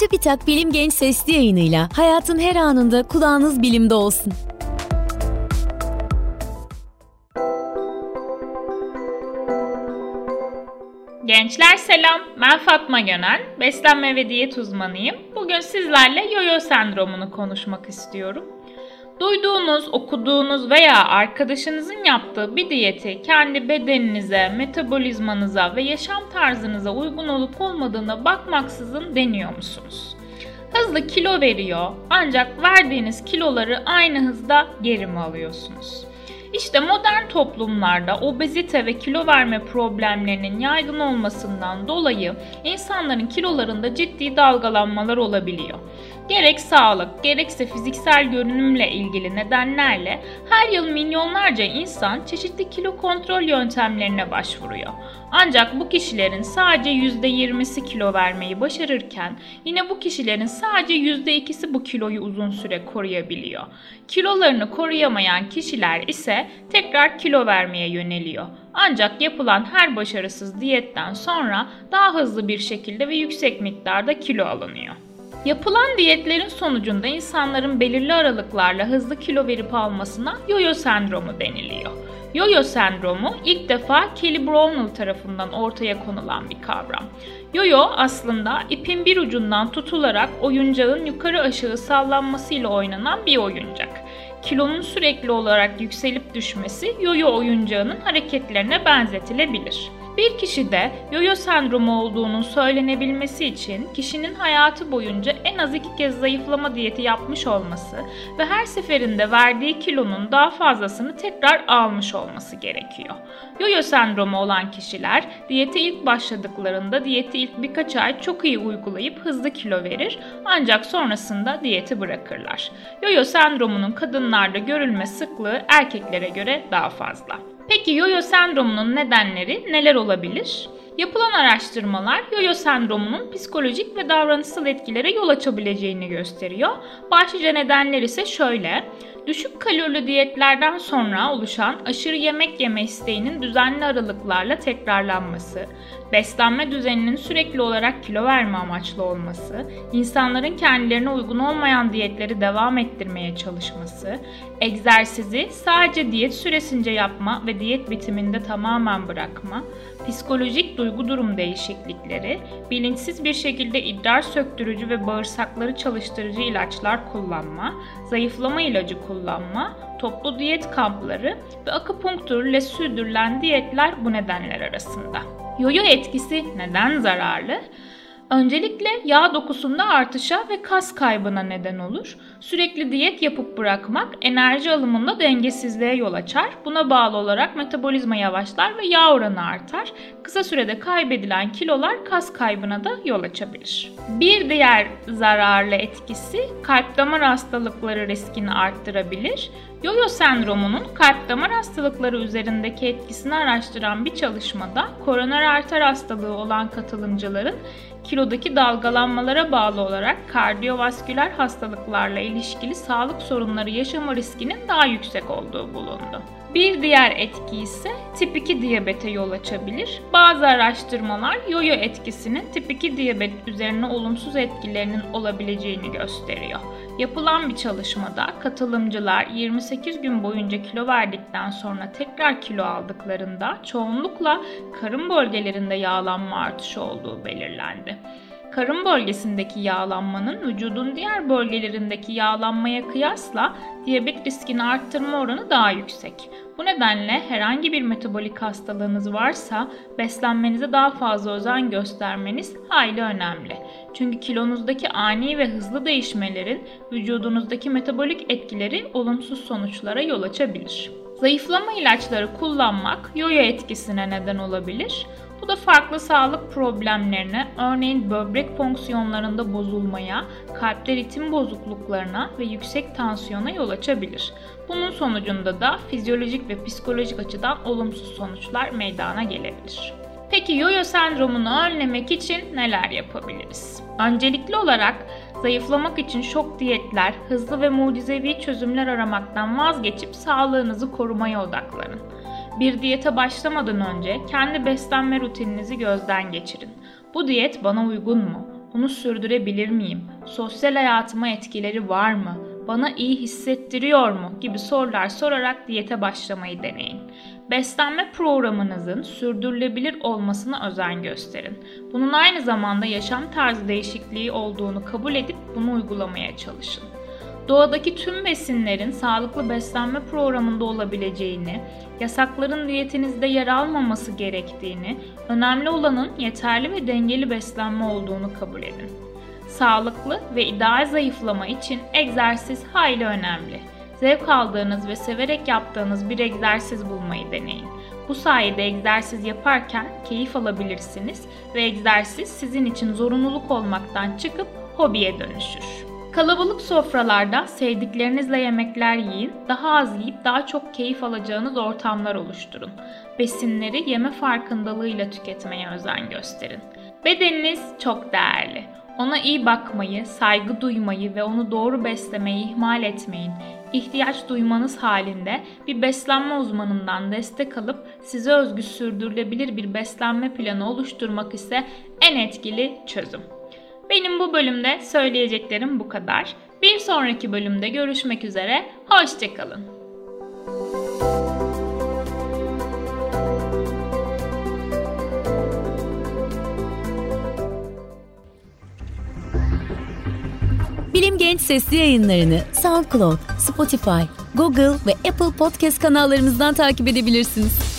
Çubitak Bilim Genç Sesli yayınıyla hayatın her anında kulağınız bilimde olsun. Gençler selam, ben Fatma Gönen, beslenme ve diyet uzmanıyım. Bugün sizlerle yoyo sendromunu konuşmak istiyorum. Duyduğunuz, okuduğunuz veya arkadaşınızın yaptığı bir diyeti kendi bedeninize, metabolizmanıza ve yaşam tarzınıza uygun olup olmadığına bakmaksızın deniyor musunuz? Hızlı kilo veriyor ancak verdiğiniz kiloları aynı hızda geri mi alıyorsunuz? İşte modern toplumlarda obezite ve kilo verme problemlerinin yaygın olmasından dolayı insanların kilolarında ciddi dalgalanmalar olabiliyor. Gerek sağlık, gerekse fiziksel görünümle ilgili nedenlerle her yıl milyonlarca insan çeşitli kilo kontrol yöntemlerine başvuruyor. Ancak bu kişilerin sadece %20'si kilo vermeyi başarırken yine bu kişilerin sadece %2'si bu kiloyu uzun süre koruyabiliyor. Kilolarını koruyamayan kişiler ise tekrar kilo vermeye yöneliyor. Ancak yapılan her başarısız diyetten sonra daha hızlı bir şekilde ve yüksek miktarda kilo alınıyor. Yapılan diyetlerin sonucunda insanların belirli aralıklarla hızlı kilo verip almasına yoyo sendromu deniliyor. Yoyo sendromu ilk defa Kelly Brownell tarafından ortaya konulan bir kavram. Yoyo aslında ipin bir ucundan tutularak oyuncağın yukarı aşağı sallanmasıyla oynanan bir oyuncak. Kilonun sürekli olarak yükselip düşmesi yoyo oyuncağının hareketlerine benzetilebilir. Bir kişide yoyo sendromu olduğunun söylenebilmesi için kişinin hayatı boyunca en az iki kez zayıflama diyeti yapmış olması ve her seferinde verdiği kilonun daha fazlasını tekrar almış olması gerekiyor. Yoyo sendromu olan kişiler diyete ilk başladıklarında diyeti ilk birkaç ay çok iyi uygulayıp hızlı kilo verir ancak sonrasında diyeti bırakırlar. Yoyo sendromunun kadınlarda görülme sıklığı erkeklere göre daha fazla. Peki yoyo sendromunun nedenleri neler olabilir? Yapılan araştırmalar yoyo sendromunun psikolojik ve davranışsal etkilere yol açabileceğini gösteriyor. Başlıca nedenler ise şöyle. Düşük kalorili diyetlerden sonra oluşan aşırı yemek yeme isteğinin düzenli aralıklarla tekrarlanması, beslenme düzeninin sürekli olarak kilo verme amaçlı olması, insanların kendilerine uygun olmayan diyetleri devam ettirmeye çalışması, egzersizi sadece diyet süresince yapma ve diyet bitiminde tamamen bırakma, psikolojik duygu durum değişiklikleri, bilinçsiz bir şekilde idrar söktürücü ve bağırsakları çalıştırıcı ilaçlar kullanma, zayıflama ilacı kullanma, toplu diyet kampları ve akupunktur ile sürdürülen diyetler bu nedenler arasında. Yoyo etkisi neden zararlı? Öncelikle yağ dokusunda artışa ve kas kaybına neden olur. Sürekli diyet yapıp bırakmak enerji alımında dengesizliğe yol açar. Buna bağlı olarak metabolizma yavaşlar ve yağ oranı artar. Kısa sürede kaybedilen kilolar kas kaybına da yol açabilir. Bir diğer zararlı etkisi kalp damar hastalıkları riskini arttırabilir. Yoyo sendromunun kalp damar hastalıkları üzerindeki etkisini araştıran bir çalışmada koroner arter hastalığı olan katılımcıların kilodaki dalgalanmalara bağlı olarak kardiyovasküler hastalıklarla ilişkili sağlık sorunları yaşama riskinin daha yüksek olduğu bulundu. Bir diğer etki ise tip 2 diyabete yol açabilir. Bazı araştırmalar yoyo etkisinin tip 2 diyabet üzerine olumsuz etkilerinin olabileceğini gösteriyor. Yapılan bir çalışmada katılımcılar 28 gün boyunca kilo verdikten sonra tekrar kilo aldıklarında çoğunlukla karın bölgelerinde yağlanma artışı olduğu belirlendi. Karın bölgesindeki yağlanmanın vücudun diğer bölgelerindeki yağlanmaya kıyasla diyabet riskini arttırma oranı daha yüksek. Bu nedenle herhangi bir metabolik hastalığınız varsa beslenmenize daha fazla özen göstermeniz hayli önemli. Çünkü kilonuzdaki ani ve hızlı değişmelerin vücudunuzdaki metabolik etkileri olumsuz sonuçlara yol açabilir. Zayıflama ilaçları kullanmak yoyo etkisine neden olabilir. Bu da farklı sağlık problemlerine, örneğin böbrek fonksiyonlarında bozulmaya, kalpte ritim bozukluklarına ve yüksek tansiyona yol açabilir. Bunun sonucunda da fizyolojik ve psikolojik açıdan olumsuz sonuçlar meydana gelebilir. Peki yoyo sendromunu önlemek için neler yapabiliriz? Öncelikli olarak zayıflamak için şok diyetler, hızlı ve mucizevi çözümler aramaktan vazgeçip sağlığınızı korumaya odaklanın. Bir diyete başlamadan önce kendi beslenme rutininizi gözden geçirin. Bu diyet bana uygun mu? Bunu sürdürebilir miyim? Sosyal hayatıma etkileri var mı? Bana iyi hissettiriyor mu? gibi sorular sorarak diyete başlamayı deneyin. Beslenme programınızın sürdürülebilir olmasına özen gösterin. Bunun aynı zamanda yaşam tarzı değişikliği olduğunu kabul edip bunu uygulamaya çalışın. Doğadaki tüm besinlerin sağlıklı beslenme programında olabileceğini, yasakların diyetinizde yer almaması gerektiğini, önemli olanın yeterli ve dengeli beslenme olduğunu kabul edin. Sağlıklı ve ideal zayıflama için egzersiz hayli önemli. Zevk aldığınız ve severek yaptığınız bir egzersiz bulmayı deneyin. Bu sayede egzersiz yaparken keyif alabilirsiniz ve egzersiz sizin için zorunluluk olmaktan çıkıp hobiye dönüşür. Kalabalık sofralarda sevdiklerinizle yemekler yiyin, daha az yiyip daha çok keyif alacağınız ortamlar oluşturun. Besinleri yeme farkındalığıyla tüketmeye özen gösterin. Bedeniniz çok değerli. Ona iyi bakmayı, saygı duymayı ve onu doğru beslemeyi ihmal etmeyin. İhtiyaç duymanız halinde bir beslenme uzmanından destek alıp size özgü sürdürülebilir bir beslenme planı oluşturmak ise en etkili çözüm. Benim bu bölümde söyleyeceklerim bu kadar. Bir sonraki bölümde görüşmek üzere. Hoşçakalın. Bilim Genç sesli yayınlarını SoundCloud, Spotify, Google ve Apple Podcast kanallarımızdan takip edebilirsiniz.